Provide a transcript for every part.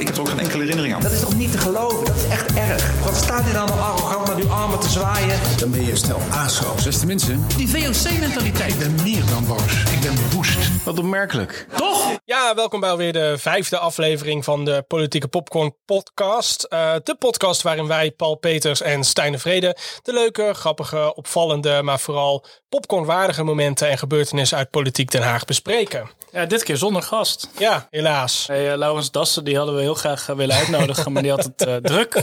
ik heb er ook geen enkele herinnering aan. Dat is toch niet te geloven? Dat is echt erg. Wat staat u dan nog arrogant met uw armen te zwaaien? Dan ben je stel ASO. Beste mensen, Die VOC-mentaliteit. ik ben meer dan boos. Ik ben woest. Wat opmerkelijk. Toch? Ja, welkom bij alweer de vijfde aflevering van de Politieke Popcorn Podcast. Eh, de podcast waarin wij, Paul Peters en Stijn de Vrede, de leuke, grappige, opvallende, maar vooral popcornwaardige momenten en gebeurtenissen uit Politiek Den Haag bespreken. Ja, dit keer zonder gast. Ja, helaas. Hey, uh, Laurens Dassen, die hadden we heel graag uh, willen uitnodigen, maar die had het uh, druk.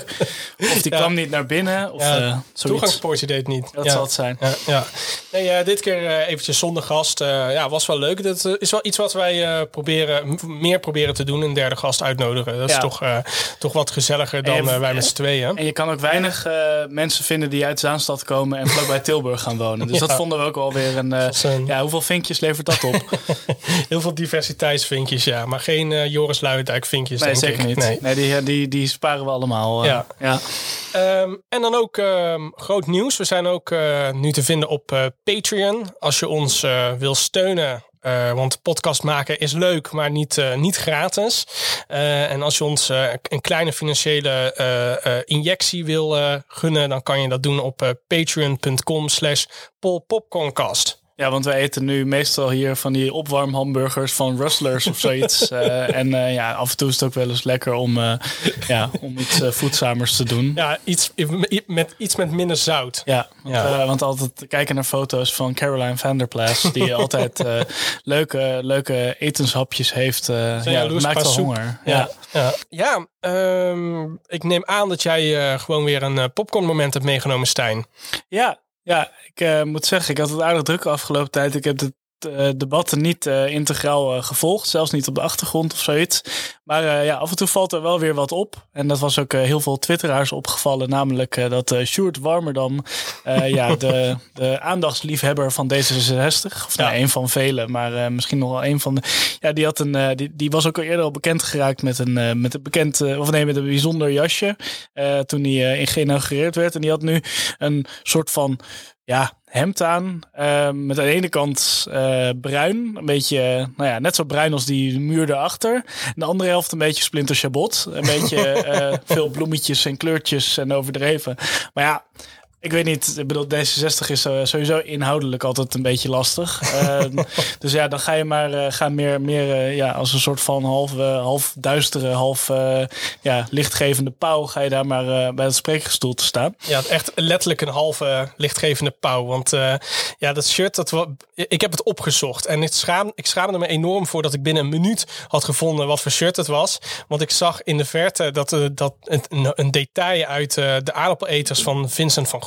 Of die Ja. kwam niet naar binnen, of Ja, eh. Toegangspoortje deed niet. Dat ja. zal het zijn. Ja, ja. Nee, eh, dit keer eh, eventjes zonder gast. Eh, ja, was wel leuk. Dat eh, is wel iets wat wij eh, proberen, meer proberen te doen. Een derde gast uitnodigen. Dat is toch, eh, toch wat gezelliger dan je- eh, wij met z'n tweeën. En je kan ook weinig eh, mensen vinden die uit Zaanstad komen en vlakbij Tilburg gaan wonen. Dus dat vonden we ook wel weer eh, een- Ja, hoeveel vinkjes levert dat op? Heel veel diversiteitsvinkjes, ja. Maar geen eh, Joris Luijendijk vinkjes, nee, denk zeker ik. niet. Nee. Nee, die, die, die sparen we allemaal. eh, Ja. ja. Ehm, en dan ook ehm, groot nieuws. We zijn ook eh, nu te vinden op Patreon. Als je ons wil steunen. want podcast maken is leuk, maar niet, niet gratis. En als je ons een kleine financiële injectie wil gunnen, dan kan je dat doen op patreon.com slash polpopcorncast. Ja, want wij eten nu meestal hier van die opwarmhamburgers van Rustlers of zoiets. Eh, en eh, ja, af en toe is het ook wel eens lekker om, eh, ja, om iets voedzamers te doen. Ja, iets met, iets met minder zout. Ja, want, Ja. eh, want altijd kijken naar foto's van Caroline van der Plas, die altijd eh, leuke, leuke etenshapjes heeft. eh ja, dat maakt soep. honger. Ja, ja. ja ehm, ik neem aan dat jij eh, gewoon weer een popcornmoment hebt meegenomen, Stijn. Ja, ja ik eh, moet zeggen, ik had het aardig druk de afgelopen tijd. Ik heb de eh, debatten niet eh, integraal eh, gevolgd, zelfs niet op de achtergrond of zoiets. Maar ja, af en toe valt er wel weer wat op. En dat was ook heel veel twitteraars opgevallen, namelijk dat eh Sjoerd Warmerdam, ja, de, de aandachtsliefhebber van D66, of nou, een van velen, maar misschien nog wel een van de, ja, die had een, die, die was ook al eerder al bekend geraakt met een, met een bekend, of nee, met een bijzonder jasje, toen hij geïnaugureerd werd. En die had nu een soort van ja, hemd aan. eh, met aan de ene kant eh, bruin. Een beetje, nou ja, net zo bruin als die muur daarachter. En de andere helft een beetje splinter chabot. Een beetje eh, veel bloemetjes en kleurtjes en overdreven. Maar ja, ik weet niet. Ik bedoel, D66 is eh, sowieso inhoudelijk altijd een beetje lastig. Eh, dus ja, dan ga je maar eh, ga meer, meer eh, ja, als een soort van half, half duistere, half ja, lichtgevende pauw. Ga je daar maar bij het spreekgestoel te staan. Ja, echt letterlijk een halve lichtgevende pauw. Want ja, dat shirt, dat ik heb het opgezocht. En ik, schaam, ik schaamde me enorm voor dat ik binnen een minuut had gevonden wat voor shirt het was. Want ik zag in de verte dat, dat het, een, een detail uit de aardappeleters van Vincent van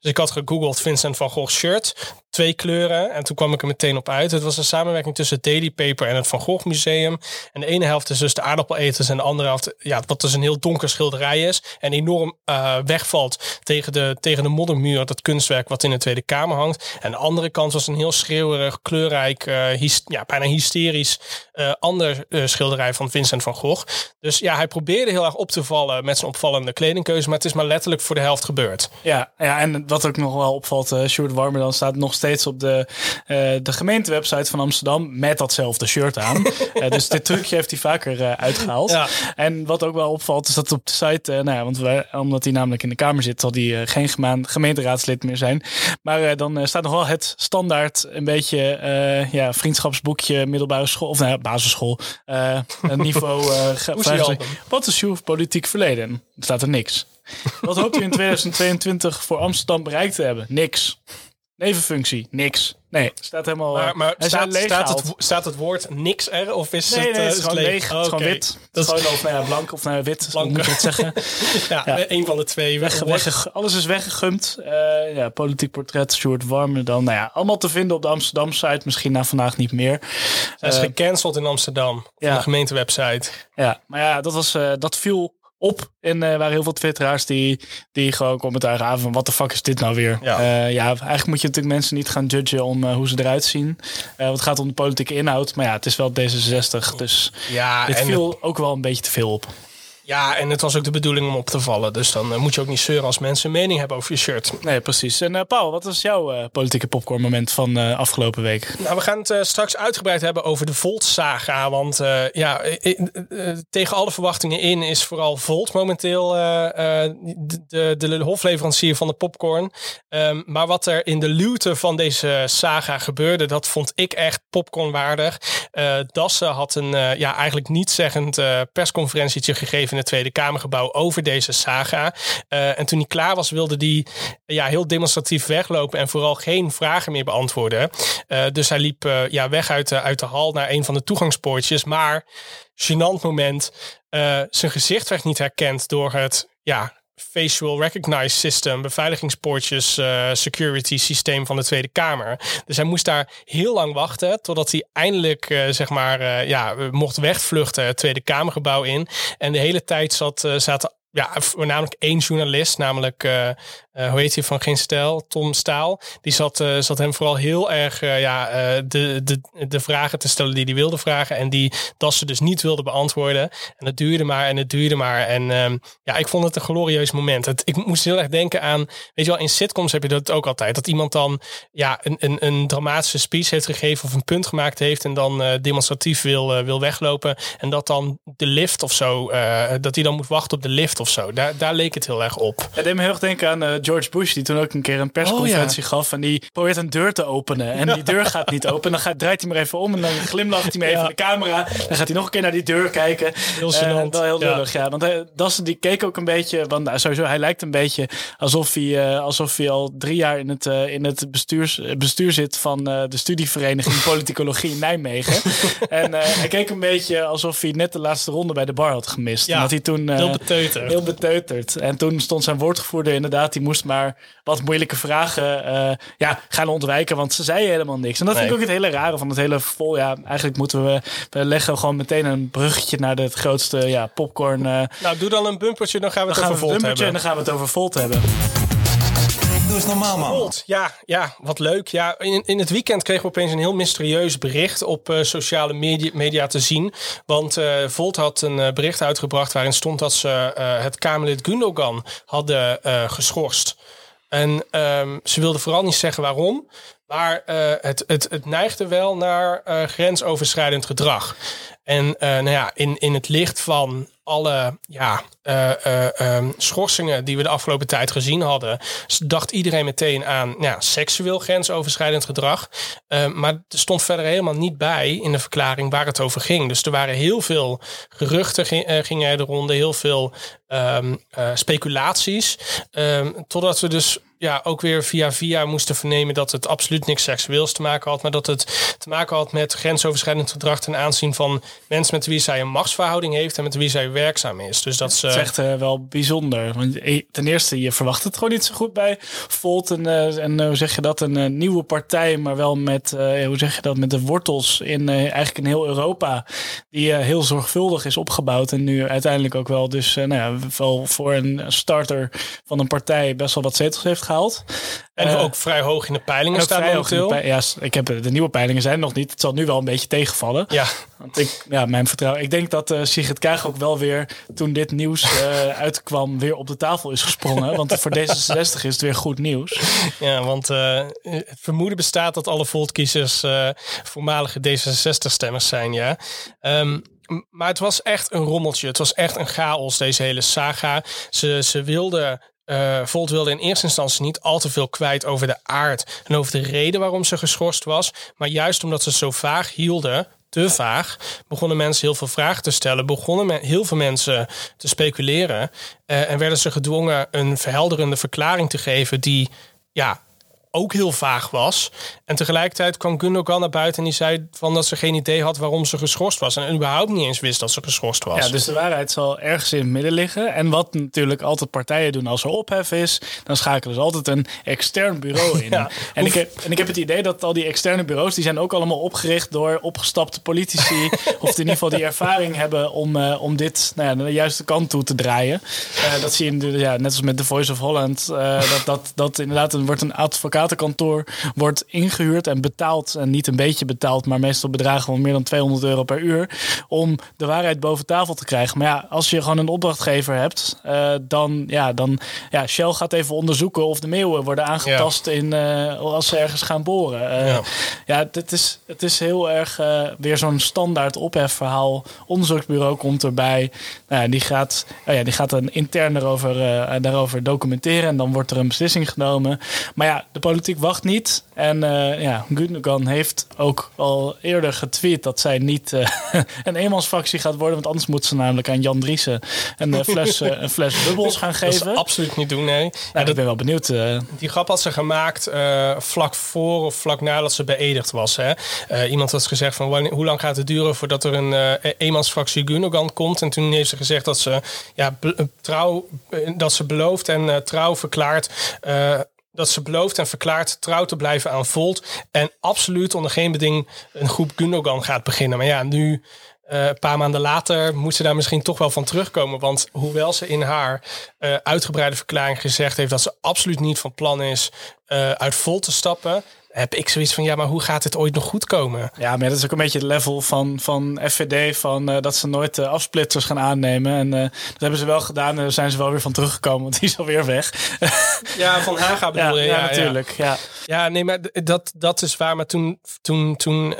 Dus ik had gegoogeld Vincent van Gogh shirt. Twee kleuren. En toen kwam ik er meteen op uit. Het was een samenwerking tussen het Daily Paper en het Van Gogh Museum. En de ene helft is dus de aardappeleters. En de andere helft, ja, wat dus een heel donker schilderij is. En enorm eh, wegvalt tegen de, tegen de moddermuur. Dat kunstwerk wat in de Tweede Kamer hangt. En de andere kant was een heel schreeuwerig, kleurrijk, hys- ja, bijna hysterisch eh, ander schilderij van Vincent van Gogh. Dus ja, hij probeerde heel erg op te vallen met zijn opvallende kledingkeuze. Maar het is maar letterlijk voor de helft gebeurd. Ja, ja, en wat ook nog wel opvalt, Sjoerd Warmer dan staat nog steeds op de, eh, de gemeentewebsite van Amsterdam met datzelfde shirt aan. Eh, dus dit trucje heeft hij vaker eh, uitgehaald. Ja. En wat ook wel opvalt is dat op de site, nou ja, want wij, omdat hij namelijk in de Kamer zit, zal hij geen gemeenteraadslid meer zijn. Maar dan staat nog wel het standaard een beetje ja, vriendschapsboekje middelbare school, of nou ja, basisschool, een niveau. wat is uw politiek verleden? Er staat er niks. Wat hoopt u in 2022 voor Amsterdam bereikt te hebben? Niks. Nevenfunctie? Niks. Nee, staat helemaal. Maar, eh, maar staat, staat, het, staat het woord niks er? Of is Nee, het, nee, eh, het is gewoon leeg. Het is gewoon wit. Dat is gewoon of ja, blank of ja, wit. Blank. Moet het zeggen? ja, ja. een van de twee. Weg, Weg, weg, alles is weggegumd. Eh, ja, politiek portret, Sjoerd Warmer dan. Nou ja, allemaal te vinden op de Amsterdam site. Misschien na vandaag niet meer. Hij is gecanceld in Amsterdam. Op ja. de gemeentewebsite. Ja, maar ja, dat, was, dat viel op. En er waren heel veel twitteraars die, die gewoon commentaar gaven van... wat de fuck is dit nou weer? Ja. Ja, ja eigenlijk moet je natuurlijk mensen niet gaan judgen om eh, hoe ze eruit zien. Eh, want het gaat om de politieke inhoud. Maar ja, het is wel D66. Dus Ja, dit en viel ook wel een beetje te veel op. Ja, en het was ook de bedoeling om op te vallen. Dus dan eh, moet je ook niet zeuren als mensen een mening hebben over je shirt. Nee, precies. En eh, Paul, wat was jouw eh, politieke popcorn moment van afgelopen week? Nou, we gaan het straks uitgebreid hebben over de Volt-saga. Want ja, tegen alle verwachtingen in is vooral Volt momenteel de, de, de hofleverancier van de popcorn. Ehm, maar wat er in de luwte van deze saga gebeurde, dat vond ik echt popcornwaardig. Dassen had een ja, eigenlijk niet zeggend eh, persconferentietje gegeven in het Tweede Kamergebouw over deze saga. Eh, en toen hij klaar was, wilde hij ja, heel demonstratief weglopen en vooral geen vragen meer beantwoorden. Eh, dus hij liep eh, ja, weg uit de, uit de hal naar een van de toegangspoortjes. Maar, gênant moment, zijn gezicht werd niet herkend door het ja, facial recognize system, beveiligingspoortjes, eh, security systeem van de Tweede Kamer. Dus hij moest daar heel lang wachten totdat hij eindelijk eh, zeg maar eh, ja mocht wegvluchten het Tweede Kamergebouw in. En de hele tijd zat zaten ja, voornamelijk één journalist, namelijk, uh, uh, hoe heet hij van Geen Stijl, Tom Staal. Die zat, uh, zat hem vooral heel erg ja, de, de, de vragen te stellen die hij wilde vragen. En die dat ze dus niet wilde beantwoorden. En het duurde maar en het duurde maar. En um, ja, ik vond het een glorieus moment. Het, ik moest heel erg denken aan, weet je wel, in sitcoms heb je dat ook altijd. Dat iemand dan ja, een, een, een dramatische speech heeft gegeven of een punt gemaakt heeft. En dan demonstratief wil, wil weglopen. En dat dan de lift of zo, dat hij dan moet wachten op de lift of zo. Daar, daar leek het heel erg op. Het deed me heel erg denken aan uh, George Bush, die toen ook een keer een persconferentie oh, ja. gaf. En die probeert een deur te openen. En die deur gaat niet open. Dan gaat, draait hij maar even om en dan glimlacht hij me even ja. in de camera. Dan gaat hij nog een keer naar die deur kijken. Heel uh, wel heel lullig, ja. ja. Want hij, Dassen die keek ook een beetje, want nou, sowieso, hij lijkt een beetje alsof hij, uh, alsof hij al drie jaar in het, in het bestuurs, bestuur zit van de studievereniging Politicologie in Nijmegen. en hij keek een beetje alsof hij net de laatste ronde bij de bar had gemist. Ja, en dat hij toen, heel heel beteuterd. En toen stond zijn woordgevoerder inderdaad, die moest maar wat moeilijke vragen uh, ja, gaan ontwijken, want ze zeiden helemaal niks. En dat nee. vind ik ook het hele rare van het hele vol. Ja, eigenlijk moeten we, we leggen gewoon meteen een bruggetje naar het grootste ja, popcorn. Uh, nou, doe dan een bumpertje, dan gaan we het dan over gaan we Volt hebben. En dan gaan we het over Volt hebben. Doe normaal, ja, ja, wat leuk. Ja, in, in het weekend kregen we opeens een heel mysterieus bericht op uh, sociale media, media, te zien. Want uh, Volt had een uh, bericht uitgebracht waarin stond dat ze het Kamerlid Gundogan hadden geschorst. En um, ze wilden vooral niet zeggen waarom. Maar het, het, het neigde wel naar grensoverschrijdend gedrag. En uh, nou ja, in, in het licht van alle ja, um, schorsingen die we de afgelopen tijd gezien hadden, dacht iedereen meteen aan nou ja, seksueel grensoverschrijdend gedrag. maar er stond verder helemaal niet bij in de verklaring waar het over ging. Dus er waren heel veel geruchten gingen er de ronde, heel veel um, speculaties. Totdat we dus ja, ook weer via via moesten vernemen dat het absoluut niks seksueels te maken had, maar dat het te maken had met grensoverschrijdend gedrag ten aanzien van mensen met wie zij een machtsverhouding heeft en met wie zij werkzaam is. Dus dat, is echt uh, wel bijzonder. Want ten eerste, je verwacht het gewoon niet zo goed bij Volt en, uh, en uh, hoe zeg je dat, een nieuwe partij, maar wel met, hoe zeg je dat, met de wortels in eigenlijk in heel Europa, die heel zorgvuldig is opgebouwd en nu uiteindelijk ook wel dus, nou ja, wel voor een starter van een partij best wel wat zetels heeft gehaald. En uh, ook vrij hoog in de peilingen staan momenteel. Pe ja, ik heb de nieuwe peilingen zijn nog niet. Het zal nu wel een beetje tegenvallen. Ja. Want ik, ja, mijn vertrouwen. Ik denk dat uh, Sigrid Kaag ook wel weer toen dit nieuws uh, uitkwam weer op de tafel is gesprongen. want voor D66 is het weer goed nieuws. Ja, want het vermoeden bestaat dat alle Volt-kiezers voormalige D66-stemmers zijn. Ja. Um, maar het was echt een rommeltje. Het was echt een chaos, deze hele saga. Ze, ze wilden uh, Volt wilde in eerste instantie niet al te veel kwijt over de aard en over de reden waarom ze geschorst was. Maar juist omdat ze zo vaag hielden, te vaag, begonnen mensen heel veel vragen te stellen. Begonnen heel veel mensen te speculeren. Uh, en werden ze gedwongen een verhelderende verklaring te geven die ja, ook heel vaag was. En tegelijkertijd kwam Gundogan naar buiten en die zei van dat ze geen idee had waarom ze geschorst was. En überhaupt niet eens wist dat ze geschorst was. Ja, dus de waarheid zal ergens in het midden liggen. En wat natuurlijk altijd partijen doen als er ophef is, dan schakelen ze altijd een extern bureau in. ja. en, ik heb, en ik heb het idee dat al die externe bureaus, die zijn ook allemaal opgericht door opgestapte politici. of in ieder geval die ervaring hebben om, uh, om dit nou ja, naar de juiste kant toe te draaien. Uh, dat zie je ja, net als met The Voice of Holland. Uh, dat, dat, dat inderdaad, er wordt een advocaat advocatenkantoor wordt ingehuurd en betaald. En niet een beetje betaald, maar meestal bedragen van meer dan 200 euro per uur. Om de waarheid boven tafel te krijgen. Maar ja, als je gewoon een opdrachtgever hebt, uh, dan, ja, dan ja, Shell gaat even onderzoeken of de meeuwen worden aangetast in, uh, als ze ergens gaan boren. Uh, ja, ja het, is, het is heel erg weer zo'n standaard ophefverhaal. Onderzoeksbureau komt erbij. Nou, die, gaat, oh ja, die gaat een intern daarover, daarover documenteren. En dan wordt er een beslissing genomen. Maar ja, de politiek wacht niet. En uh, ja, Gundogan heeft ook al eerder getweet dat zij niet uh, een eenmansfractie gaat worden. Want anders moet ze namelijk aan Jan Driessen een, uh, fles, een fles bubbels gaan geven. Dat absoluut niet doen, nee. Nou, ja, ik ben wel benieuwd. Die grap had ze gemaakt vlak voor of vlak nadat ze beëdigd was. Hè? iemand had gezegd van wanneer, hoe lang gaat het duren voordat er een eenmansfractie Gundogan komt. En toen heeft ze gezegd dat ze, ja, trouw, dat ze belooft en trouw verklaart dat ze belooft en verklaart trouw te blijven aan Volt. En absoluut onder geen beding een groep Gundogan gaat beginnen. Maar ja, nu, uh, een paar maanden later, moet ze daar misschien toch wel van terugkomen. Want hoewel ze in haar uh, uitgebreide verklaring gezegd heeft dat ze absoluut niet van plan is uh, uit Volt te stappen heb ik zoiets van, ja, maar hoe gaat het ooit nog goed komen? Ja, maar dat is ook een beetje het level van, van FVD, van dat ze nooit afsplitters gaan aannemen. En dat hebben ze wel gedaan en daar zijn ze wel weer van teruggekomen, want die is alweer weg. ja, van Haga bedoel ja, je? Ja, ja natuurlijk. Ja. ja. nee, maar dat, dat is waar. Maar toen, toen, toen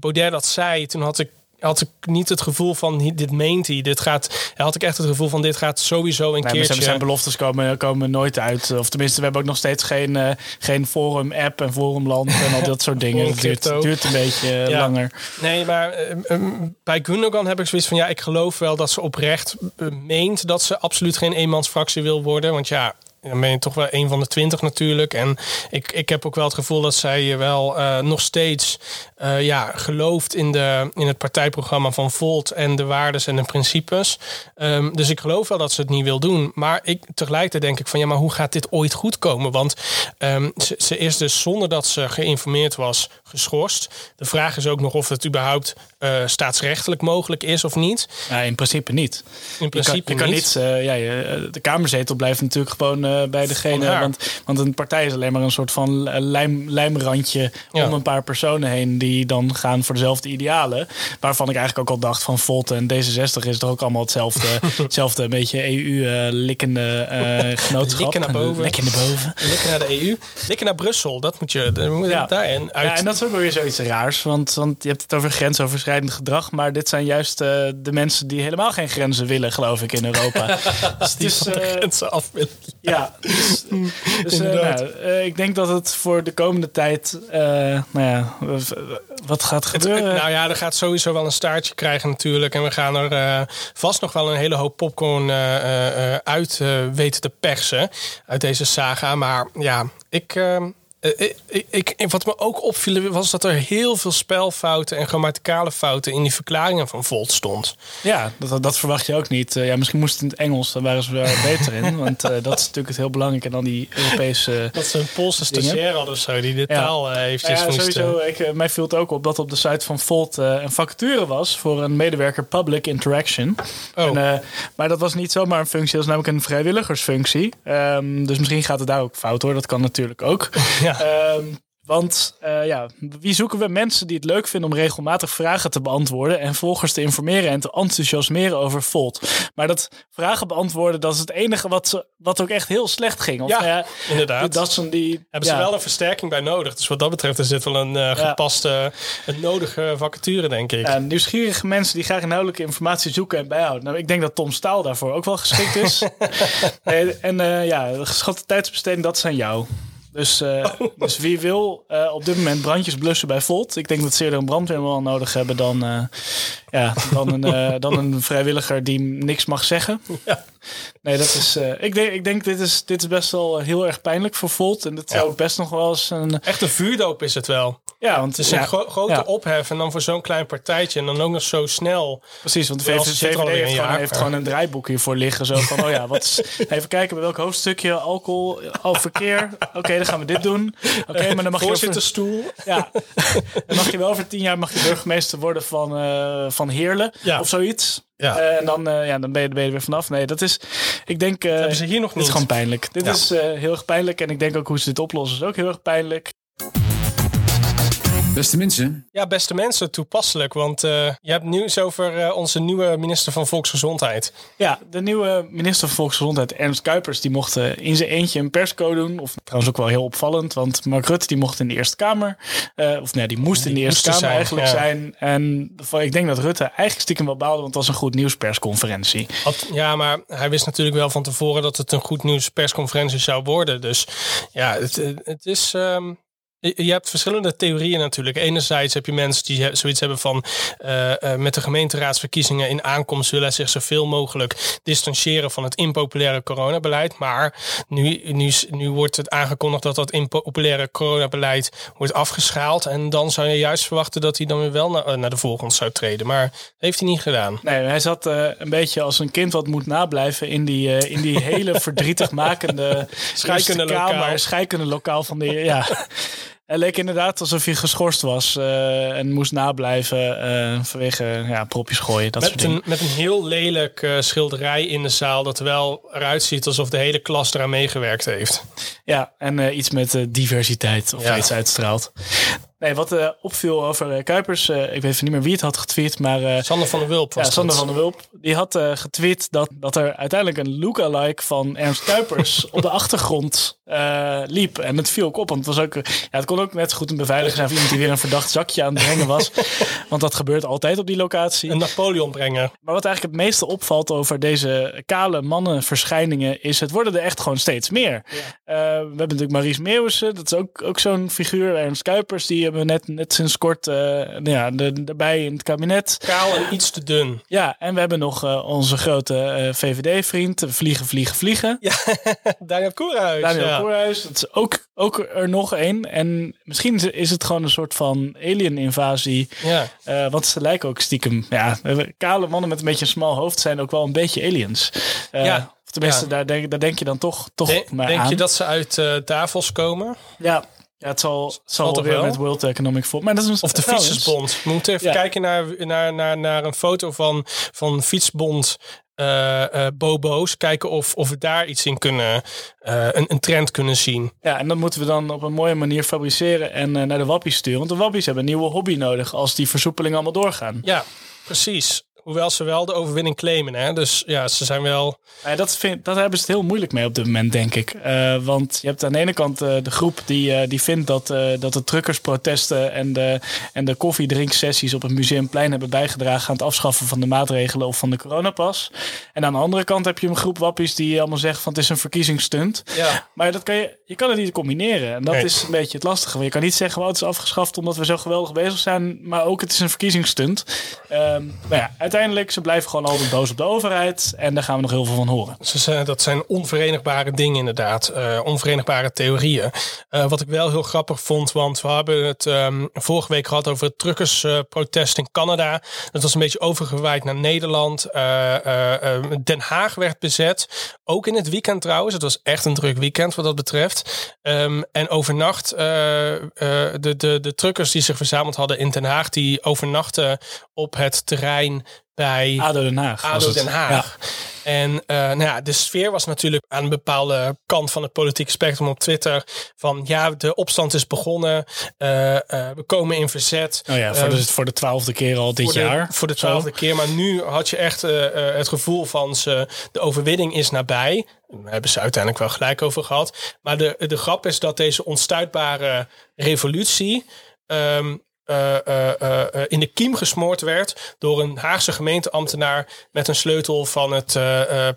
Baudet dat zei, toen had ik had ik niet het gevoel van dit meent hij. Dit gaat, had ik echt het gevoel van dit gaat sowieso een nee, keertje. Zijn beloftes komen, komen nooit uit. Of tenminste, we hebben ook nog steeds geen, uh, geen forum app en forumland en al dat soort dingen. Het duurt, duurt, een beetje ja. langer. Nee, maar uh, bij Gundogan heb ik zoiets van ja, ik geloof wel dat ze oprecht meent dat ze absoluut geen eenmansfractie wil worden. Want ja, dan ben je toch wel een van de twintig natuurlijk. En ik, ik heb ook wel het gevoel dat zij wel uh, nog steeds uh, ja, gelooft in, de, in het partijprogramma van Volt en de waarden en de principes. Um, dus ik geloof wel dat ze het niet wil doen. Maar ik, tegelijkertijd denk ik van ja, maar hoe gaat dit ooit goed komen? Want um, ze, ze, is dus zonder dat ze geïnformeerd was geschorst. De vraag is ook nog of het überhaupt uh, staatsrechtelijk mogelijk is of niet. Ja, in principe niet. In principe je kan, je niet. kan niet ja, je, de Kamerzetel blijft natuurlijk gewoon uh, bij degene. Want, want een partij is alleen maar een soort van lijm, lijmrandje ja. om een paar personen heen die dan gaan voor dezelfde idealen. Waarvan ik eigenlijk ook al dacht van Volt en D66 is toch ook allemaal hetzelfde, hetzelfde een beetje EU-likkende uh, genootschap. Likken naar boven. Likken naar boven. Likken naar de EU. Likken naar Brussel. Dat moet je, dat moet ja. daarin uit. Ja, en dat is ook weer zoiets raars. Want, want je hebt het over grensoverschrijdend gedrag. Maar dit zijn juist uh, de mensen die helemaal geen grenzen willen, geloof ik, in Europa. dus die van de grenzen af willen. Ja, dus, dus uh, nou, uh, ik denk dat het voor de komende tijd, uh, nou ja, wat gaat gebeuren? Het, nou ja, er gaat sowieso wel een staartje krijgen natuurlijk. En we gaan er vast nog wel een hele hoop popcorn uit weten te persen uit deze saga. Maar ja, ik... Uh, ik, ik, wat me ook opviel was dat er heel veel spelfouten en grammaticale fouten in die verklaringen van Volt stond. Ja, dat, dat verwacht je ook niet. Uh, ja, misschien moest het in het Engels, daar waren ze wel beter in. Want uh, dat is natuurlijk het heel belangrijk. En dan die Europese. Dat ze een Poolse stagiair hadden of zo, die de ja. taal eventjes ja, moest. Sowieso, ik, mij viel het ook op dat op de site van Volt een vacature was voor een medewerker Public Interaction. Oh. En, maar dat was niet zomaar een functie, dat is namelijk een vrijwilligersfunctie. Um, dus misschien gaat het daar ook fout hoor, dat kan natuurlijk ook. Ja. Um, want uh, ja, wie zoeken we? Mensen die het leuk vinden om regelmatig vragen te beantwoorden en volgers te informeren en te enthousiasmeren over Volt. Maar dat vragen beantwoorden, dat is het enige wat, ze, wat ook echt heel slecht ging. Of, ja, ja inderdaad. Dat die, Hebben ja. ze wel een versterking bij nodig. Dus wat dat betreft is dit wel een uh, gepaste, een nodige vacature, denk ik. Nieuwsgierige mensen die graag inhoudelijke informatie zoeken en bijhouden. Nou, ik denk dat Tom Staal daarvoor ook wel geschikt is. en uh, ja, de geschatte tijdsbesteding, dat zijn jou. Dus, uh, oh. dus wie wil uh, op dit moment brandjes blussen bij Volt? Ik denk dat ze eerder een brandweerman nodig hebben dan, uh, ja, dan, een, dan een vrijwilliger die niks mag zeggen. Ja. Nee, dat is. ik denk, ik denk dit, is, dit is best wel heel erg pijnlijk voor Volt. En dat zou ja. best nog wel eens een. Echt een vuurdoop is het wel. Ja, want Het is ja, een gro- grote ja. ophef en dan voor zo'n klein partijtje en dan ook nog zo snel. Precies, want de VVD, heeft, gewoon, jaar. heeft gewoon een draaiboek hiervoor liggen. Zo van, oh ja, wat is, even kijken bij welk hoofdstukje alcohol, al verkeer. Oké, dan gaan we dit doen. Oké, maar dan mag je over, Voorzitterstoel. ja, dan mag je wel over tien jaar mag je burgemeester worden van, eh, van Heerlen Ja. of zoiets. Ja. Eh, en dan, eh, ja, dan ben, je, ben je er weer vanaf. Nee, dat is, ik denk, eh, hebben ze hier nog dit is niet. gewoon pijnlijk. Dit Ja. is heel erg pijnlijk. En ik denk ook hoe ze dit oplossen is ook heel erg pijnlijk. Beste mensen, Ja, beste mensen, toepasselijk. Want eh, je hebt nieuws over eh, onze nieuwe minister van Volksgezondheid. Ja, de nieuwe minister van Volksgezondheid, Ernst Kuipers, die mocht eh, in zijn eentje een persco doen. Of trouwens ook wel heel opvallend, want Mark Rutte die mocht in de Eerste Kamer. eh, of nee, die moest in de Eerste er Kamer zijn, eigenlijk ja. zijn. En ik denk dat Rutte eigenlijk stiekem wel baalde, want het was een goed nieuwspersconferentie. Had- ja, maar hij wist natuurlijk wel van tevoren dat het een goed nieuws persconferentie zou worden. Dus ja, het, het is. ehm, je hebt verschillende theorieën natuurlijk. Enerzijds heb je mensen die zoiets hebben van eh, eh, met de gemeenteraadsverkiezingen in aankomst willen zich zoveel mogelijk distancieren van het impopulaire coronabeleid. Maar nu, nu, nu wordt het aangekondigd dat dat impopulaire coronabeleid wordt afgeschaald. En dan zou je juist verwachten dat hij dan weer wel naar, eh, naar de volgende zou treden. Maar dat heeft hij niet gedaan. Nee, hij zat een beetje als een kind wat moet nablijven in die, in die hele verdrietig makende Scheikunde lokaal. scheikunde lokaal van de. Ja. Hij leek inderdaad alsof hij geschorst was eh, en moest nablijven eh, vanwege ja, propjes gooien. Dat soort Met dingen. een, met een heel lelijk eh, schilderij in de zaal dat wel eruit ziet alsof de hele klas eraan meegewerkt heeft. Ja, en iets met diversiteit of Ja. iets uitstraalt. Nee, wat eh, opviel over eh, Kuipers, eh, ik weet even niet meer wie het had getweet, maar Sander van der Wulp was ja, Sander van der Wulp, die had getweet dat, dat er uiteindelijk een lookalike van Ernst Kuipers op de achtergrond liep. En het viel ook op, want het, was ook, ja, het kon ook net goed een beveiliger zijn iemand die weer een verdacht zakje aan het brengen was. want dat gebeurt altijd op die locatie. Een Napoleon brengen. Maar wat eigenlijk het meeste opvalt over deze kale mannenverschijningen is het worden er echt gewoon steeds meer. We hebben natuurlijk Maries Meeuwissen, dat is ook, ook zo'n figuur. Ernst Kuipers, die hebben we net, net sinds kort eh, nou ja, de, erbij in het kabinet. Kaal en iets te dun. Ja, en we hebben nog eh, onze grote eh, VVD-vriend, Vliegen, Vliegen, Vliegen. Ja, Daniel Koerhuis. Daniel ja. Koerhuis, dat is ook, ook er nog één. En misschien is het gewoon een soort van alien-invasie. Ja. Want ze lijken ook stiekem... Ja, kale mannen met een beetje een smal hoofd zijn ook wel een beetje aliens. Ja. Of tenminste, Ja. daar, denk, daar denk je dan toch, toch Denk, maar denk aan. je dat ze uit eh Davos komen? Ja, ja het zal, het zal toch weer wel? met World Economic Forum. Maar dat is Of de trouwens- Fietsersbond? We moeten even Ja. kijken naar, naar, naar, naar een foto van, van Fietsbond eh, eh, Bobo's. Kijken of, of we daar iets in kunnen, eh, een, een trend kunnen zien. Ja, en dat moeten we dan op een mooie manier fabriceren en eh, naar de wappies sturen. Want de wappies hebben een nieuwe hobby nodig als die versoepelingen allemaal doorgaan. Ja, precies. Hoewel ze wel de overwinning claimen. Hè? Dus ja, ze zijn wel... Ja, dat, vind, dat hebben ze het heel moeilijk mee op dit moment, denk ik. Eh, want je hebt aan de ene kant eh, de groep die, eh, die vindt dat, dat de truckersprotesten en de, en de koffiedrinksessies op het Museumplein hebben bijgedragen aan het afschaffen van de maatregelen of van de coronapas. En aan de andere kant heb je een groep wappies die allemaal zeggen van het is een verkiezingsstunt. Ja. Maar dat kan je, je kan het niet combineren. En dat Nee. is een beetje het lastige. Want je kan niet zeggen, well, het is afgeschaft omdat we zo geweldig bezig zijn. Maar ook het is een verkiezingsstunt. Ehm maar ja, uiteindelijk, ze blijven gewoon altijd boos op de overheid. En daar gaan we nog heel veel van horen. Ze zijn, dat zijn onverenigbare dingen inderdaad. eh, onverenigbare theorieën. Eh, wat ik wel heel grappig vond, want we hebben het ehm, vorige week gehad over het truckersprotest in Canada. Dat was een beetje overgewaaid naar Nederland. Eh, Den Haag werd bezet. Ook in het weekend trouwens. Het was echt een druk weekend wat dat betreft. Ehm, en overnacht, eh, eh, de, de, de truckers die zich verzameld hadden in Den Haag, die overnachten op het terrein bij ADO Den Haag. ADO. Den Haag. En eh, nou ja, de sfeer was natuurlijk aan een bepaalde kant van het politieke spectrum op Twitter. Van ja, de opstand is begonnen. eh, eh, we komen in verzet. Oh ja, voor, Eh, de, voor de twaalfde keer al dit voor de, jaar. Voor de twaalfde keer. Maar nu had je echt het gevoel van ze, de overwinning is nabij. Daar hebben ze uiteindelijk wel gelijk over gehad. Maar de, de grap is dat deze onstuitbare revolutie. ehm, eh, eh, eh, in de kiem gesmoord werd door een Haagse gemeenteambtenaar met een sleutel van het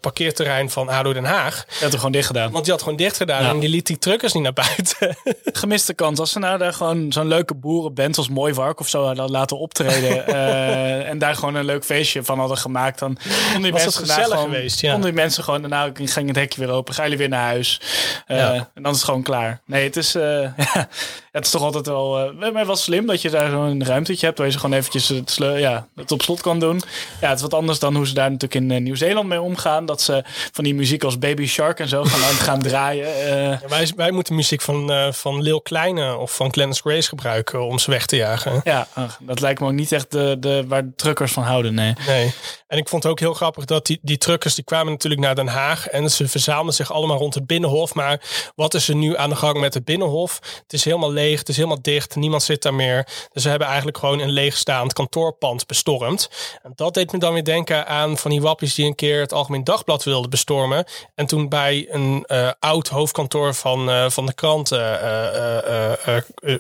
parkeerterrein van ADO Den Haag. Dat had er gewoon dicht gedaan. Want die had gewoon dicht gedaan Ja. en die liet die truckers niet naar buiten. Gemiste kans. Als ze nou daar gewoon zo'n leuke boerenband als Mooiwark of zo hadden laten optreden. en daar gewoon een leuk feestje van hadden gemaakt. Dan konden die Was het mensen daarna gezellig gewoon, geweest, ja. die mensen gewoon daarna ging het hekje weer open. Ga jullie weer naar huis. Ja. En dan is het gewoon klaar. Nee, het is, het is toch altijd wel, uh, maar wel slim dat je daar zo'n ruimtetje hebt waar je ze gewoon eventjes het, ja, het op slot kan doen. Ja, het is wat anders dan hoe ze daar natuurlijk in Nieuw-Zeeland mee omgaan. Dat ze van die muziek als Baby Shark en zo gaan, gaan draaien. Ja, wij, wij moeten muziek van, van Lil Kleine of van Clarence Grace gebruiken om ze weg te jagen. Ja, dat lijkt me ook niet echt de, de, waar de truckers van houden, nee. Nee, en ik vond het ook heel grappig dat die, die truckers die kwamen natuurlijk naar Den Haag en ze verzamelden zich allemaal rond het Binnenhof. Maar wat is er nu aan de gang met het Binnenhof? Het is helemaal leeg, het is helemaal dicht, niemand zit daar meer. Dus ze hebben eigenlijk gewoon een leegstaand kantoorpand bestormd. En dat deed me dan weer denken aan van die wappies die een keer het Algemeen Dagblad wilden bestormen. En toen bij een uh, oud hoofdkantoor van, uh, van de krant uh,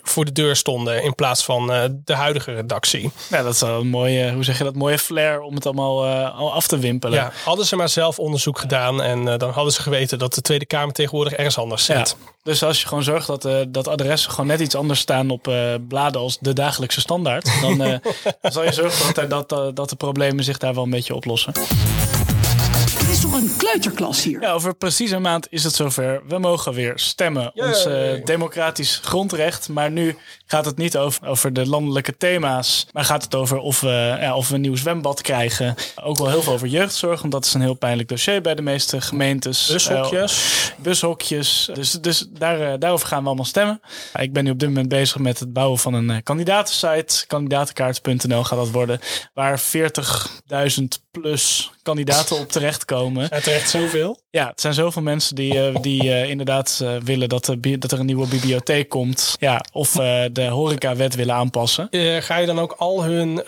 voor de deur stonden in plaats van de huidige redactie. Ja, dat is wel een mooie, hoe zeg je dat, mooie flair om het allemaal al af te wimpelen. Ja, hadden ze maar zelf onderzoek gedaan en dan hadden ze geweten dat de Tweede Kamer tegenwoordig ergens anders zit. Ja. Dus als je gewoon zorgt dat, uh, dat adressen gewoon net iets anders staan op uh, bladen als de dagelijkse standaard, dan, uh, dan zal je zorgen dat, dat, dat de problemen zich daar wel een beetje oplossen een kleuterklas hier? Ja, over precies een maand is het zover. We mogen weer stemmen. Ons uh, democratisch grondrecht. Maar nu gaat het niet over, over de landelijke thema's. Maar gaat het over of we, ja, of we een nieuw zwembad krijgen. Ook wel heel veel over jeugdzorg. Want dat is een heel pijnlijk dossier bij de meeste gemeentes. Bushokjes. Uh, bushokjes. Dus, dus daar, uh, daarover gaan we allemaal stemmen. Ik ben nu op dit moment bezig met het bouwen van een kandidatensite. Kandidatenkaart.nl gaat dat worden. Waar 40.000 plus kandidaten op terechtkomen. Zijn er echt zoveel? Ja, het zijn zoveel mensen die, uh, die uh, inderdaad uh, willen dat, er, dat er een nieuwe bibliotheek komt. Ja, of de horecawet willen aanpassen. ga je dan ook al hun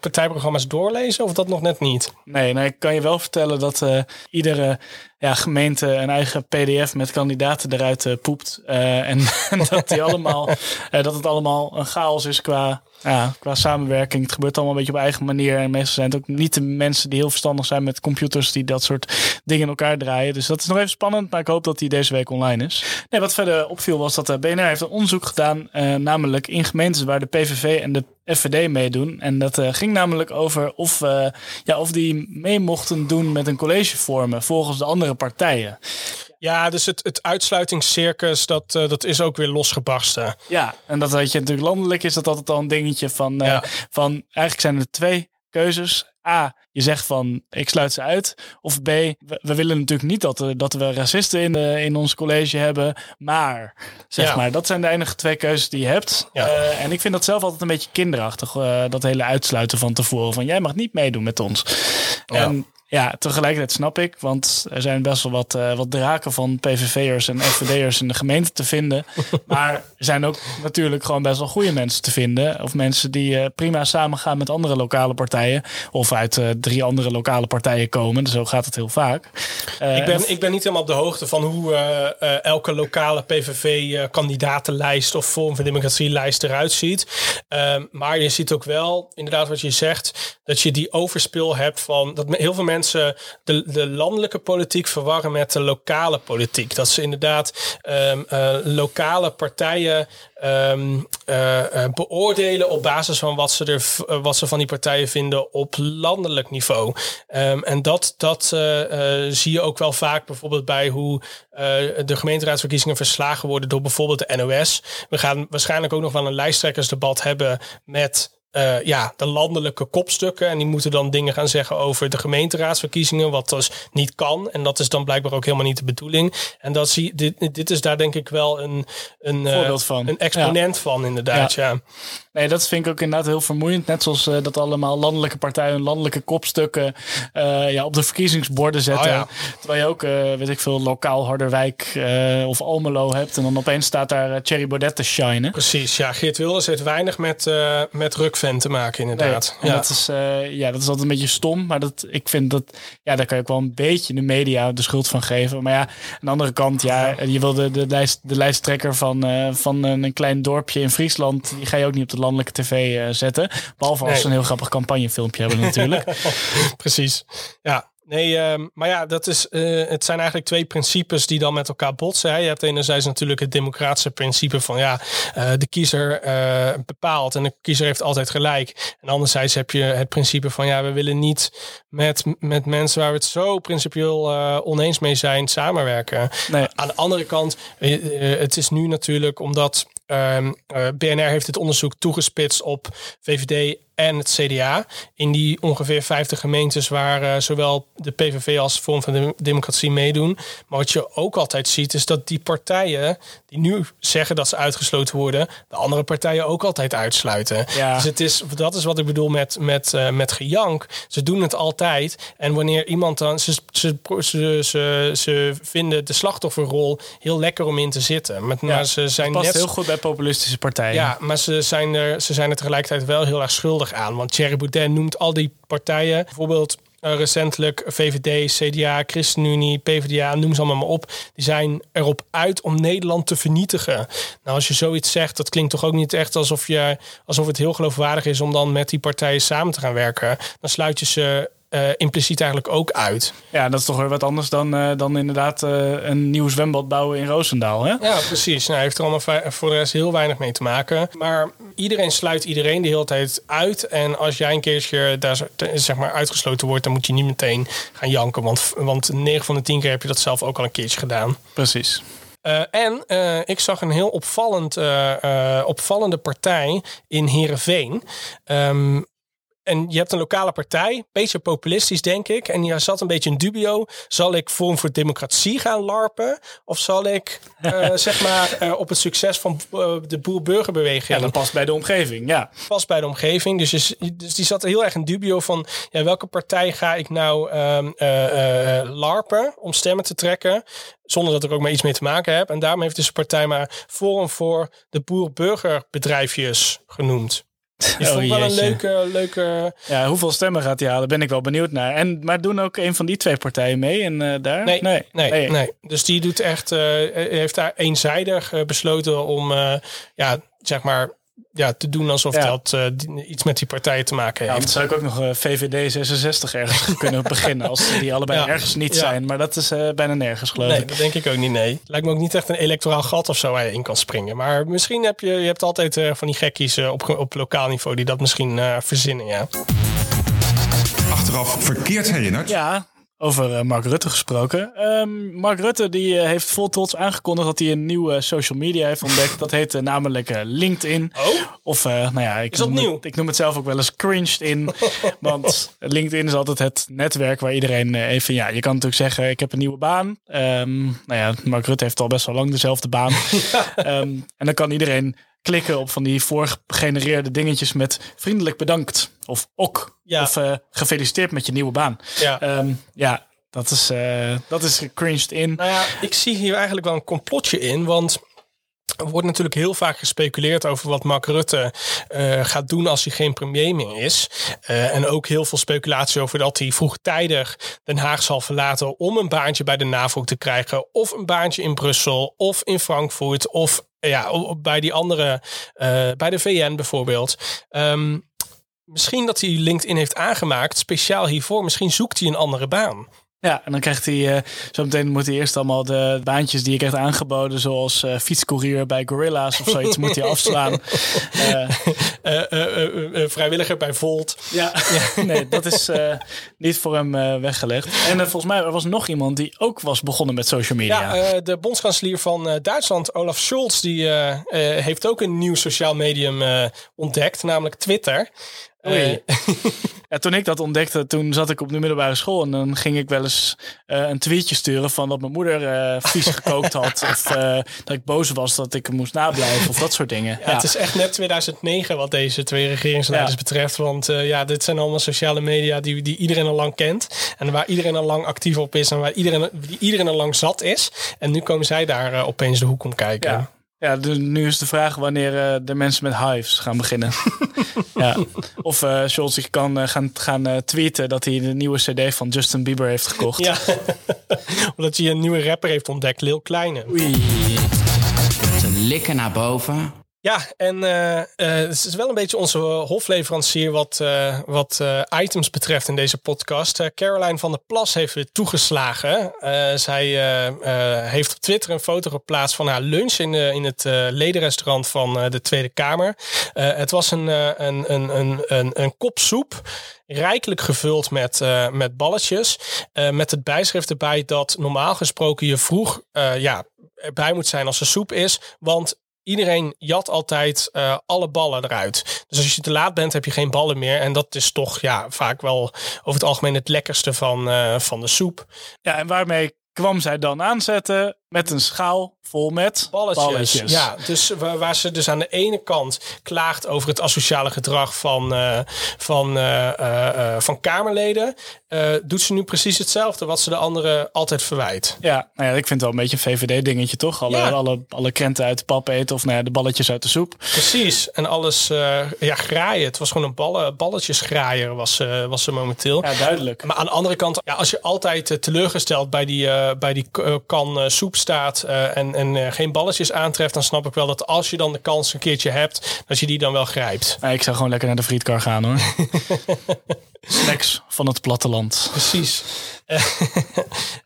partijprogramma's doorlezen of dat nog net niet? Nee, nou, ik kan je wel vertellen dat iedere ja, gemeente een eigen pdf met kandidaten eruit poept. en, en dat, die allemaal, dat het allemaal een chaos is qua ja, qua samenwerking. Het gebeurt allemaal een beetje op eigen manier. En meestal zijn het ook niet de mensen die heel verstandig zijn met computers die dat soort dingen in elkaar draaien. Dus dat is nog even spannend, maar ik hoop dat die deze week online is. Nee, wat verder opviel was dat de BNR heeft een onderzoek gedaan, uh, namelijk in gemeentes waar de PVV en de FVD meedoen. En dat uh, ging namelijk over of, uh, ja, of die mee mochten doen met een college vormen volgens de andere partijen. Ja, dus het, het uitsluitingscircus, dat, uh, dat is ook weer losgebarsten. Ja, en dat weet je natuurlijk landelijk is dat altijd al een dingetje van, ja. van eigenlijk zijn er twee keuzes. A, je zegt van ik sluit ze uit. Of B, we, we willen natuurlijk niet dat, we, dat we racisten in, de, in ons college hebben. Maar, zeg ja. maar, dat zijn de enige twee keuzes die je hebt. Ja. Uh, en ik vind dat zelf altijd een beetje kinderachtig. Uh, dat hele uitsluiten van tevoren. Van jij mag niet meedoen met ons. En ja, tegelijkertijd snap ik, want er zijn best wel wat, uh, wat draken van PVV'ers en FVD'ers in de gemeente te vinden. Maar er zijn ook natuurlijk gewoon best wel goede mensen te vinden. Of mensen die uh, prima samengaan met andere lokale partijen. Of uit uh, drie andere lokale partijen komen. Zo gaat het heel vaak. ik, ben, ik ben niet helemaal op de hoogte van hoe elke lokale PVV-kandidatenlijst of Vorm van Democratie-lijst eruit ziet. Ehm, maar je ziet ook wel, inderdaad wat je zegt, dat je die overspil hebt van dat heel veel mensen de, de landelijke politiek verwarren met de lokale politiek. Dat ze inderdaad um, uh, lokale partijen um, uh, beoordelen op basis van wat ze, er, wat ze van die partijen vinden op landelijk niveau. Um, en dat, dat zie je ook wel vaak bijvoorbeeld bij hoe de gemeenteraadsverkiezingen verslagen worden door bijvoorbeeld de NOS. We gaan waarschijnlijk ook nog wel een lijsttrekkersdebat hebben met uh, ja, de landelijke kopstukken. En die moeten dan dingen gaan zeggen over de gemeenteraadsverkiezingen, wat dus niet kan. En dat is dan blijkbaar ook helemaal niet de bedoeling. En dat zie, dit, dit is daar denk ik wel een, een, uh, van. een exponent ja. van, inderdaad. Ja. ja. Nee, dat vind ik ook inderdaad heel vermoeiend. Net zoals uh, dat allemaal landelijke partijen landelijke kopstukken uh, ja, op de verkiezingsborden zetten. Oh, ja. Terwijl je ook, uh, weet ik veel, lokaal Harderwijk of Almelo hebt. En dan opeens staat daar Thierry Baudet te shinen. Precies, ja. Geert Wilders heeft weinig met, met Rukven te maken, inderdaad. Nee, ja. Dat is, ja, dat is altijd een beetje stom. Maar dat, ik vind dat, ja, daar kan je ook wel een beetje de media de schuld van geven. Maar ja, aan de andere kant, ja, je wil de, de, lijst, de lijsttrekker van, van een klein dorpje in Friesland, die ga je ook niet op de landelijke tv uh, zetten. Behalve als nee. ze een heel grappig campagnefilmpje hebben natuurlijk. Precies. Ja, Nee, uh, maar ja, dat is, uh, het zijn eigenlijk twee principes die dan met elkaar botsen. Hè. Je hebt enerzijds natuurlijk het democratische principe van ja, uh, de kiezer bepaalt en de kiezer heeft altijd gelijk. En anderzijds heb je het principe van ja, we willen niet met, met mensen waar we het zo principieel oneens mee zijn samenwerken. Nee. Aan de andere kant, het is nu natuurlijk omdat ehm, eh, BNR heeft dit onderzoek toegespitst op VVD en het CDA. In die ongeveer 50 gemeentes waar eh, zowel de PVV als Vorm van de Democratie meedoen. Maar wat je ook altijd ziet, is dat die partijen die nu zeggen dat ze uitgesloten worden, de andere partijen ook altijd uitsluiten. Ja. Dus het is, dat is wat ik bedoel met, met, eh, met gejank. Ze doen het altijd. En wanneer iemand dan. Ze, ze, ze, ze, ze vinden de slachtofferrol heel lekker om in te zitten. Met, maar ze zijn past net heel goed bij populistische partijen. ja, maar ze zijn, er, ze zijn er tegelijkertijd wel heel erg schuldig aan. Want Thierry Baudet noemt al die partijen, bijvoorbeeld eh, recentelijk VVD, CDA, ChristenUnie, PvdA, noem ze allemaal maar op. Die zijn erop uit om Nederland te vernietigen. Nou, als je zoiets zegt, dat klinkt toch ook niet echt alsof, je, alsof het heel geloofwaardig is om dan met die partijen samen te gaan werken. Dan sluit je ze eh, impliciet eigenlijk ook uit. Ja, dat is toch weer wat anders dan, eh, dan inderdaad eh, een nieuw zwembad bouwen in Roosendaal. Hè? Ja, precies. Nou, heeft er allemaal voor de rest heel weinig mee te maken. Maar iedereen sluit iedereen de hele tijd uit. En als jij een keertje daar zeg maar uitgesloten wordt, dan moet je niet meteen gaan janken. Want, want 9 van de 10 keer heb je dat zelf ook al een keertje gedaan. Precies. En ik zag een heel opvallend, opvallende partij in Heerenveen. Ehm, en je hebt een lokale partij, beetje populistisch denk ik. En je zat een beetje in dubio. Zal ik Forum voor Democratie gaan larpen? Of zal ik eh, zeg maar eh, op het succes van eh, de boer-burgerbeweging Ja, dat past bij de omgeving. Ja. vast bij de omgeving. Dus, is- dus die zat heel erg in dubio van ja, welke partij ga ik nou ehm, eh, eh, larpen om stemmen te trekken. Zonder dat ik ook maar iets mee te maken heb. En daarom heeft dus de partij maar Forum voor de boer-burgerbedrijfjes genoemd. Die Oh, vond ik wel een leuke, leuke... ja, hoeveel stemmen gaat hij halen? Ben ik wel benieuwd naar. En, maar doen ook een van die twee partijen mee in, eh, daar? Nee, nee, nee, Nee. Dus die doet echt, eh, heeft daar eenzijdig besloten om, eh, ja, zeg maar, ja, te doen alsof Ja. dat eh, die- iets met die partijen te maken Ja, heeft. dan zou ik ook nog eh, VVD 66 ergens kunnen beginnen. Als die allebei Ja. ergens niet Ja. zijn. Maar dat is eh, bijna nergens geloof Nee, ik. dat denk ik ook niet. Nee. Lijkt me ook niet echt een electoraal gat of zo waar je in kan springen. Maar misschien heb je, je hebt altijd eh, van die gekkies op, op lokaal niveau die dat misschien eh, verzinnen. Ja. Achteraf verkeerd herinnerd. Ja, over eh, Mark Rutte gesproken. Ehm, Mark Rutte die, eh, heeft vol trots aangekondigd dat hij een nieuwe social media heeft ontdekt. Dat heet eh, namelijk eh, LinkedIn. Oh? Of, eh, nou ja, ik Is dat noem, nieuw? Het, ik noem het zelf ook wel eens cringed in. want LinkedIn is altijd het netwerk waar iedereen eh, even... Ja, je kan natuurlijk zeggen, ik heb een nieuwe baan. Ehm, nou ja, Mark Rutte heeft al best wel lang dezelfde baan. Ehm, en dan kan iedereen klikken op van die voorgegenereerde dingetjes met vriendelijk bedankt. Of ok. Ja. Of eh, gefeliciteerd met je nieuwe baan. Ja. Ehm, ja, dat is, eh, dat is cringed in. Nou ja, ik zie hier eigenlijk wel een complotje in. Want er wordt natuurlijk heel vaak gespeculeerd over wat Mark Rutte eh, gaat doen als hij geen premier meer is. Eh, en ook heel veel speculatie over dat hij vroegtijdig Den Haag zal verlaten om een baantje bij de NAVO te krijgen. Of een baantje in Brussel of in Frankfurt of ja, o- bij die andere, eh, bij de VN bijvoorbeeld. Ehm, misschien dat hij LinkedIn heeft aangemaakt speciaal hiervoor. Misschien zoekt hij een andere baan. Ja, en dan krijgt hij, eh, zo meteen moet hij eerst allemaal de baantjes die je krijgt aangeboden, zoals eh fietscourier bij Gorilla's of zoiets, moet hij afslaan. Eh, vrijwilliger bij Volt. ja, nee, dat is niet voor hem weggelegd. En volgens mij er was nog iemand die ook was begonnen met social media. Ja, de bondskanselier van Duitsland, Olaf Scholz, die heeft ook een nieuw sociaal medium ontdekt, namelijk Twitter. Ja, toen ik dat ontdekte, toen zat ik op de middelbare school. En dan ging ik wel eens eh, een tweetje sturen van dat mijn moeder eh, vies gekookt had. Of dat ik boos was dat ik hem moest nablijven. Of dat soort dingen. Ja, ja, Het is echt net 2009 wat deze twee regeringsleiders betreft. Want ja, dit zijn allemaal sociale media die, die iedereen al lang kent. En waar iedereen al lang actief op is. En waar iedereen, die iedereen al lang zat is. En nu komen zij daar opeens de hoek om kijken. Ja. Dus nu is de vraag wanneer eh, de mensen met hives gaan beginnen. ja. Of eh Scholz zich kan eh, gaan, gaan eh, tweeten dat hij de nieuwe cd van Justin Bieber heeft gekocht. Ja, omdat hij een nieuwe rapper heeft ontdekt, Lil Kleine. Ze likken naar boven. Ja, en eh, het is wel een beetje onze hofleverancier wat, eh, wat items betreft in deze podcast. Caroline van der Plas heeft weer toegeslagen. Zij heeft op Twitter een foto geplaatst van haar lunch in, in het ledenrestaurant van de Tweede Kamer. Het was een, een, een, een, een, een kop soep. Rijkelijk gevuld met, met balletjes. met het bijschrift erbij dat normaal gesproken je vroeg eh, ja, erbij moet zijn als er soep is. Want iedereen jat altijd eh, alle ballen eruit. Dus als je te laat bent, heb je geen ballen meer. En dat is toch ja, vaak wel over het algemeen het lekkerste van, eh, van de soep. Ja, en waarmee kwam zij dan aanzetten? Met een schaal vol met Balletjes. Ja, dus waar, waar ze dus aan de ene kant klaagt over het asociale gedrag van, eh, van, eh, eh, van Kamerleden, eh, doet ze nu precies hetzelfde wat ze de anderen altijd verwijt. Ja, nou ja, ik vind het wel een beetje een VVD-dingetje, toch? Alle, Ja. alle, alle krenten uit de pap eten of nou ja, de balletjes uit de soep. Precies. En alles, eh, ja, graaien. Het was gewoon een ballen, balletjesgraaier was, eh, was ze momenteel. Ja, duidelijk. Maar aan de andere kant, ja, als je altijd teleurgesteld bij die, eh, bij die kan eh, soep staat eh, en, en eh, geen balletjes aantreft, dan snap ik wel dat als je dan de kans een keertje hebt, dat je die dan wel grijpt. Ik zou gewoon lekker naar de frietkar gaan, hoor. Snacks van het platteland. Precies.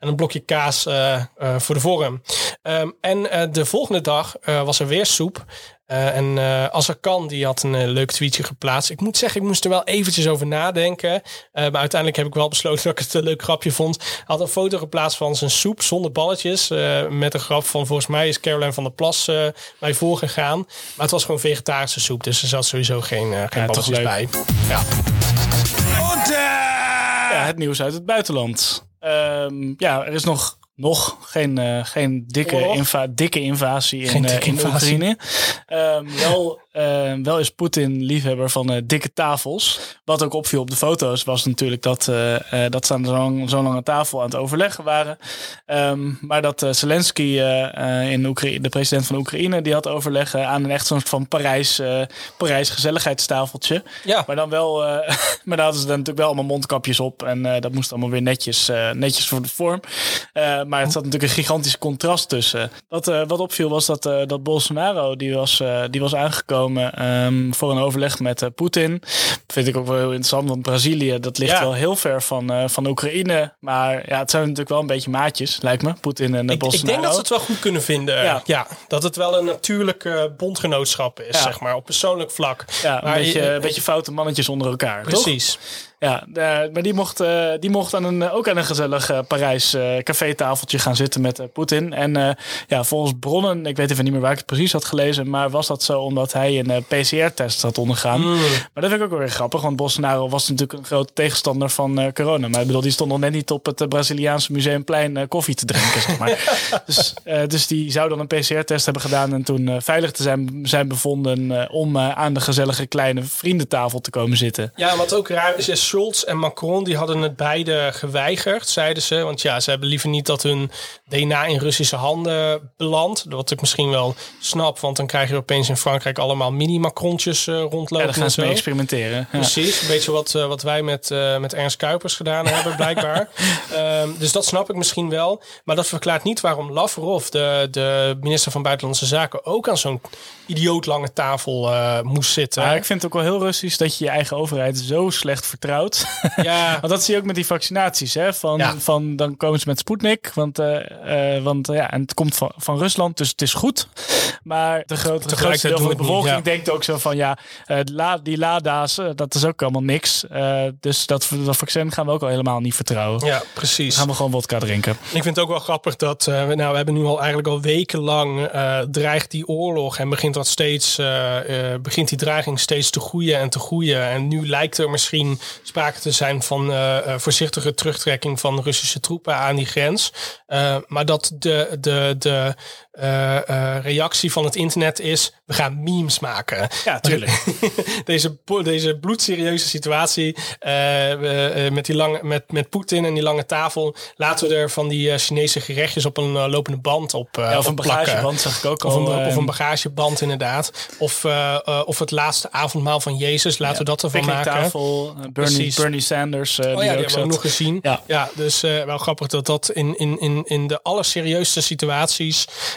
En een blokje kaas eh, voor de vorm. Ehm, en de volgende dag was er weer soep. Eh, en eh, als er kan, die had een eh, leuk tweetje geplaatst. Ik moet zeggen, ik moest er wel eventjes over nadenken. Eh, maar uiteindelijk heb ik wel besloten dat ik het een leuk grapje vond. Hij had een foto geplaatst van zijn soep zonder balletjes. eh, met een grap van volgens mij is Caroline van der Plas eh mij voorgegaan. Maar het was gewoon vegetarische soep. Dus er zat sowieso geen, eh, geen Ja, balletjes bij. Ja. Ja, het nieuws uit het buitenland. Ehm, ja, er is nog, nog geen, eh, geen dikke, inva dikke invasie in, dikke in invasie. Oekraïne. Ehm, wel, eh, wel is Poetin liefhebber van eh, dikke tafels. Wat ook opviel op de foto's was natuurlijk dat, eh, eh, dat ze aan zo'n zo lange tafel aan het overleggen waren. Ehm, maar dat Zelensky, in de president van Oekraïne, die had overleggen aan een echt soort van Parijs, Parijs gezelligheidstafeltje. Ja. Maar dan wel, maar daar hadden ze dan natuurlijk wel allemaal mondkapjes op. En dat moest allemaal weer netjes, netjes voor de vorm. Maar het zat natuurlijk een gigantisch contrast tussen. Wat, wat opviel was dat, dat Bolsonaro, die was, die was aangekomen ehm, voor een overleg met eh, Poetin. Vind ik ook wel heel interessant, want Brazilië, dat ligt Ja. wel heel ver van, eh, van Oekraïne. Maar ja, het zijn natuurlijk wel een beetje maatjes, lijkt me. Poetin en eh, Ik, ik Bolsonaro. denk dat ze het wel goed kunnen vinden. Ja. Ja. dat het wel een natuurlijk eh, bondgenootschap is, Ja. zeg maar, op persoonlijk vlak. ja, een Maar beetje, je- een beetje foute mannetjes onder elkaar. toch? Ja, eh, maar die mocht, eh, die mocht aan een, ook aan een gezellig eh, Parijs eh cafétafeltje gaan zitten met eh, Poetin. En eh, ja, volgens bronnen, ik weet even niet meer waar ik het precies had gelezen, maar was dat zo omdat hij een eh, PCR-test had ondergaan. Mm. Maar dat vind ik ook wel weer grappig, want Bolsonaro was natuurlijk een grote tegenstander van eh, corona. Maar ik bedoel, die stond nog net niet op het eh, Braziliaanse Museumplein eh, koffie te drinken, zeg maar. dus, eh, dus die zou dan een PCR-test hebben gedaan en toen eh, veilig te zijn, zijn bevonden eh, om eh, aan de gezellige kleine vriendentafel te komen zitten. Ja, wat ook raar is, is Scholz en Macron die hadden het beide geweigerd, zeiden ze. Want ja, ze hebben liever niet dat hun DNA in Russische handen belandt. Wat ik misschien wel snap, want dan krijg je opeens in Frankrijk allemaal mini-Macrontjes eh, rondlopen. Ja, daar gaan en ze mee experimenteren. Ja. Precies, een beetje wat, eh, wat wij met, eh, met Ernst Kuipers gedaan hebben, blijkbaar. Ehm, dus dat snap ik misschien wel. Maar dat verklaart niet waarom Lavrov, de, de minister van Buitenlandse Zaken, ook aan zo'n idioot lange tafel moest zitten. Ik vind het ook wel heel Russisch dat je je eigen overheid zo slecht vertrouwt. ja, Want dat zie je ook met die vaccinaties. Hè? Van, Ja. van, dan komen ze met Sputnik. Want, eh, eh, want eh, ja, en het komt van, van Rusland, dus het is goed. Maar de grote, de grootste deel van de niet, bevolking ja. denkt ook zo van... ja, la, die Lada's, dat is ook allemaal niks. Dus dat, dat vaccin gaan we ook al helemaal niet vertrouwen. ja, precies. gaan we gewoon vodka drinken. Ik vind het ook wel grappig dat we, nou, we hebben nu al eigenlijk al wekenlang dreigt die oorlog en begint dat steeds begint die dreiging steeds te groeien en te groeien. En nu lijkt er misschien sprake te zijn van eh, eh, voorzichtige terugtrekking van Russische troepen aan die grens. Eh, maar dat de, de, de eh, eh, reactie van het internet is: we gaan memes maken. Ja, tuurlijk. deze, deze bloedserieuze situatie eh, met, die lange, met, met Poetin en die lange tafel. Laten we er van die Chinese gerechtjes op een lopende band op, Ja, of een bagageband zag ik ook Of al. een, eh, of een bagageband inderdaad. Of, of het laatste avondmaal van Jezus. Laten we dat ervan maken. eh, Bernie, Precies. Bernie Sanders. Oh die ja, ook die hebben we ook zat. nog gezien. Ja. Ja, dus wel grappig dat dat in, in, in, in de allerserieuste situaties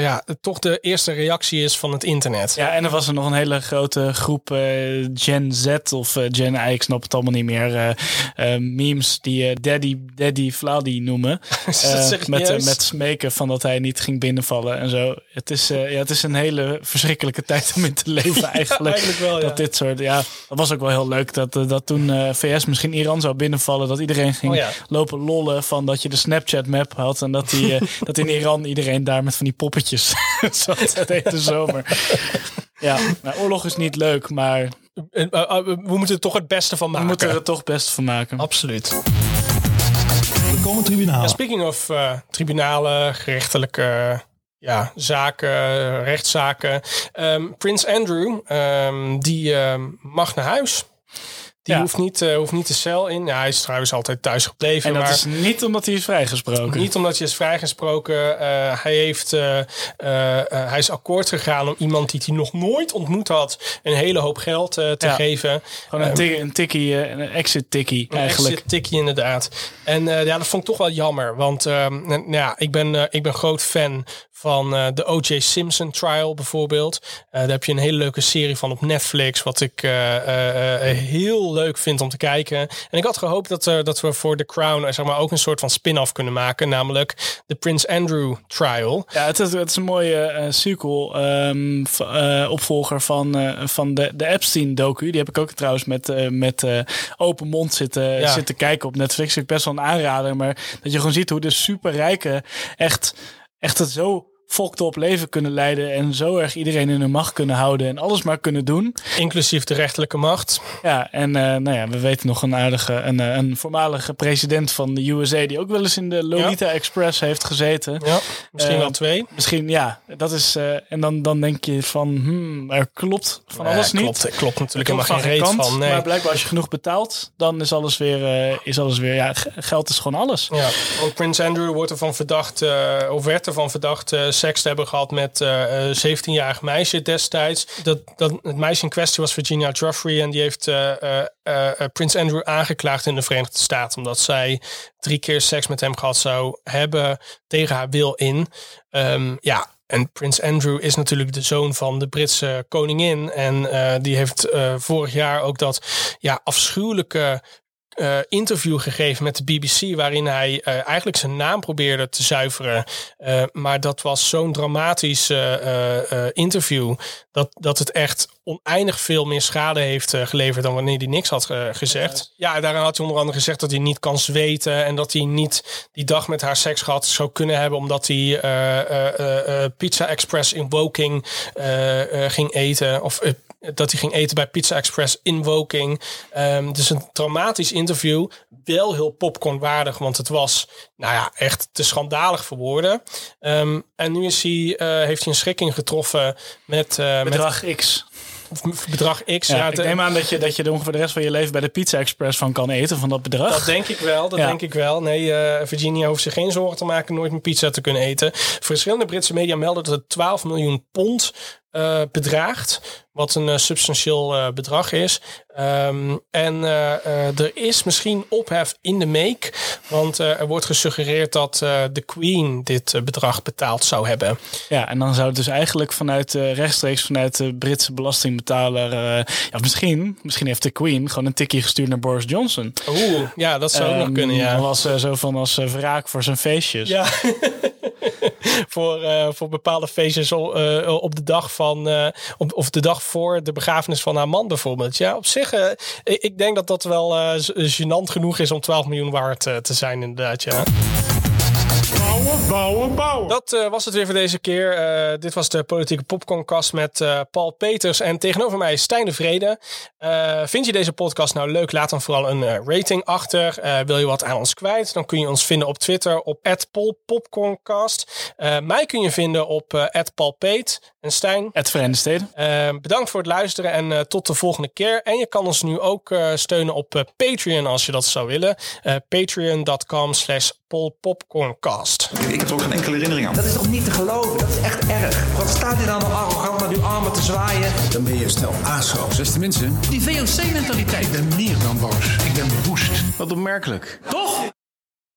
ja, toch de eerste reactie is van het internet. Ja, en er was er nog een hele grote groep eh, Gen Z of eh, Gen I, ik snap het allemaal niet meer, eh, memes die Daddy, Daddy Vladi noemen. Met, met smeken van dat hij niet ging binnenvallen en zo. Het is, ja, het is een hele verschrikkelijke tijd om in te leven eigenlijk. eigenlijk wel, ja. Dat dit soort, ja, dat was ook wel heel leuk dat, dat toen VS misschien Iran zou binnenvallen, dat iedereen ging Oh ja. lopen lollen van dat je de Snapchat map had en dat, die, dat in Iran iedereen daar met van die poppetjes voetjes zat de zomer. Ja, nou, oorlog is niet leuk, maar Eh, eh, we moeten er toch het beste van we maken. moeten er toch best van maken. Absoluut. Er komen tribunalen. Ja, speaking of eh, tribunalen, gerechtelijke ja, zaken, rechtszaken. Ehm, Prins Andrew, ehm, die ehm, mag naar huis. Die Ja. hoeft, niet, eh, hoeft niet de cel in. Ja, hij is trouwens altijd thuis gebleven. En dat maar is niet omdat hij is vrijgesproken. niet omdat hij is vrijgesproken. Eh, hij, heeft, eh, hij is akkoord gegaan om iemand die hij nog nooit ontmoet had... een hele hoop geld te Ja. geven. Gewoon een, een tikkie, eh, een exit tikkie eigenlijk. Exit tikkie inderdaad. En ja, dat vond ik toch wel jammer. Want ehm, nou ja, ik ben, ik ben groot fan van eh, de O.J. Simpson trial bijvoorbeeld. Eh, daar heb je een hele leuke serie van op Netflix. Wat ik eh, heel leuk vind om te kijken. En ik had gehoopt dat, dat we voor The Crown zeg maar, ook een soort van spin-off kunnen maken. Namelijk de Prince Andrew trial. Ja, het is, het is een mooie sequel, ehm, eh, opvolger van, van de, de Epstein-docu. Die heb ik ook trouwens met, met open mond zitten, Ja. zitten kijken op Netflix. Ik best wel een aanrader, maar dat je gewoon ziet hoe de superrijken echt, echt het zo fucked op leven kunnen leiden en zo erg iedereen in hun macht kunnen houden en alles maar kunnen doen. Inclusief de rechterlijke macht. Ja, en eh, nou ja, we weten nog een aardige, een, eh, een voormalige president van de USA die ook wel eens in de Lolita Express heeft gezeten. Ja, misschien Eh, wel twee. Misschien, ja, dat is. eh, en dan, dan denk je van, hmm, er klopt van alles niet. Klopt, klopt natuurlijk Er helemaal geen reet kant, van. Nee. Maar blijkbaar als je genoeg betaalt, dan is alles weer, eh, is alles weer ja, geld is gewoon alles. Ja, want Prins Andrew wordt ervan verdacht, eh, of werd ervan verdacht, eh, seks te hebben gehad met eh, een 17-jarig meisje destijds. Dat, dat, het meisje in kwestie was Virginia Joffrey en die heeft eh, eh, eh, eh, Prins Andrew aangeklaagd in de Verenigde Staten. Omdat zij drie keer seks met hem gehad zou hebben tegen haar wil in. Ehm, ja, en Prins Andrew is natuurlijk de zoon van de Britse koningin. En eh, die heeft eh, vorig jaar ook dat ja, afschuwelijke eh, interview gegeven met de BBC. Waarin hij eh, eigenlijk zijn naam probeerde te zuiveren. Eh, maar dat was zo'n dramatisch interview. Dat, dat het echt oneindig veel meer schade heeft geleverd dan wanneer hij niks had gezegd. Ja, daarin had hij onder andere gezegd dat hij niet kan zweten. En dat hij niet die dag met haar seks gehad zou kunnen hebben. Omdat hij Pizza Express in Woking ging eten. Of dat hij ging eten bij Pizza Express in Woking. Ehm, dus een traumatisch interview. Wel heel popcornwaardig, want het was nou ja, echt te schandalig voor woorden. Ehm, en nu is hij, eh, heeft hij een schikking getroffen met, eh, Bedrag X. met bedrag X. Ja, Ja, ik neem aan dat je, dat je er ongeveer de rest van je leven bij de Pizza Express van kan eten, van dat bedrag. Dat denk ik wel, dat Ja. denk ik wel. Nee, eh, Virginia hoeft zich geen zorgen te maken nooit meer pizza te kunnen eten. Verschillende Britse media melden dat het 12 miljoen pond eh, bedraagt. Wat een eh, substantieel eh, bedrag is. Ehm, en er is misschien ophef in de make. Want er wordt gesuggereerd dat de Queen dit bedrag betaald zou hebben. Ja, en dan zou het dus eigenlijk vanuit rechtstreeks vanuit de Britse belastingbetaler. ja, misschien, misschien heeft de Queen gewoon een tikkie gestuurd naar Boris Johnson. Oeh, ja, dat zou ook nog Ehm, kunnen, ja. Was zo van als wraak voor zijn feestjes. Ja. voor, eh, voor bepaalde feestjes o- eh, op de dag van eh, op, of de dag voor de begrafenis van haar man bijvoorbeeld. Ja, op zich, ik, ik denk dat dat wel gênant genoeg is om 12 miljoen waard te zijn, inderdaad. Ja. Dat eh, was het weer voor deze keer. Eh, dit was de politieke popcorncast met eh, Paul Peters en tegenover mij Stijn de Vrede. Vind je deze podcast nou leuk? Laat dan vooral een rating achter. Wil je wat aan ons kwijt? Dan kun je ons vinden op Twitter op mij kun je vinden op @paulpeet en Stijn. Het Verenigde Steden. Eh, bedankt voor het luisteren en eh, tot de volgende keer. En je kan ons nu ook eh, steunen op eh, Patreon als je dat zou willen. Eh, Patreon.com slash polpopcorncast. Ik heb er ook geen enkele herinnering aan. Dat is toch niet te geloven? Dat is echt erg. Wat staat hier nou nog arrogant met uw armen te zwaaien? Dan ben je stel ASO. Beste mensen, die VOC-mentaliteit. Ik ben meer dan boos. Ik ben woest. Wat opmerkelijk. Toch?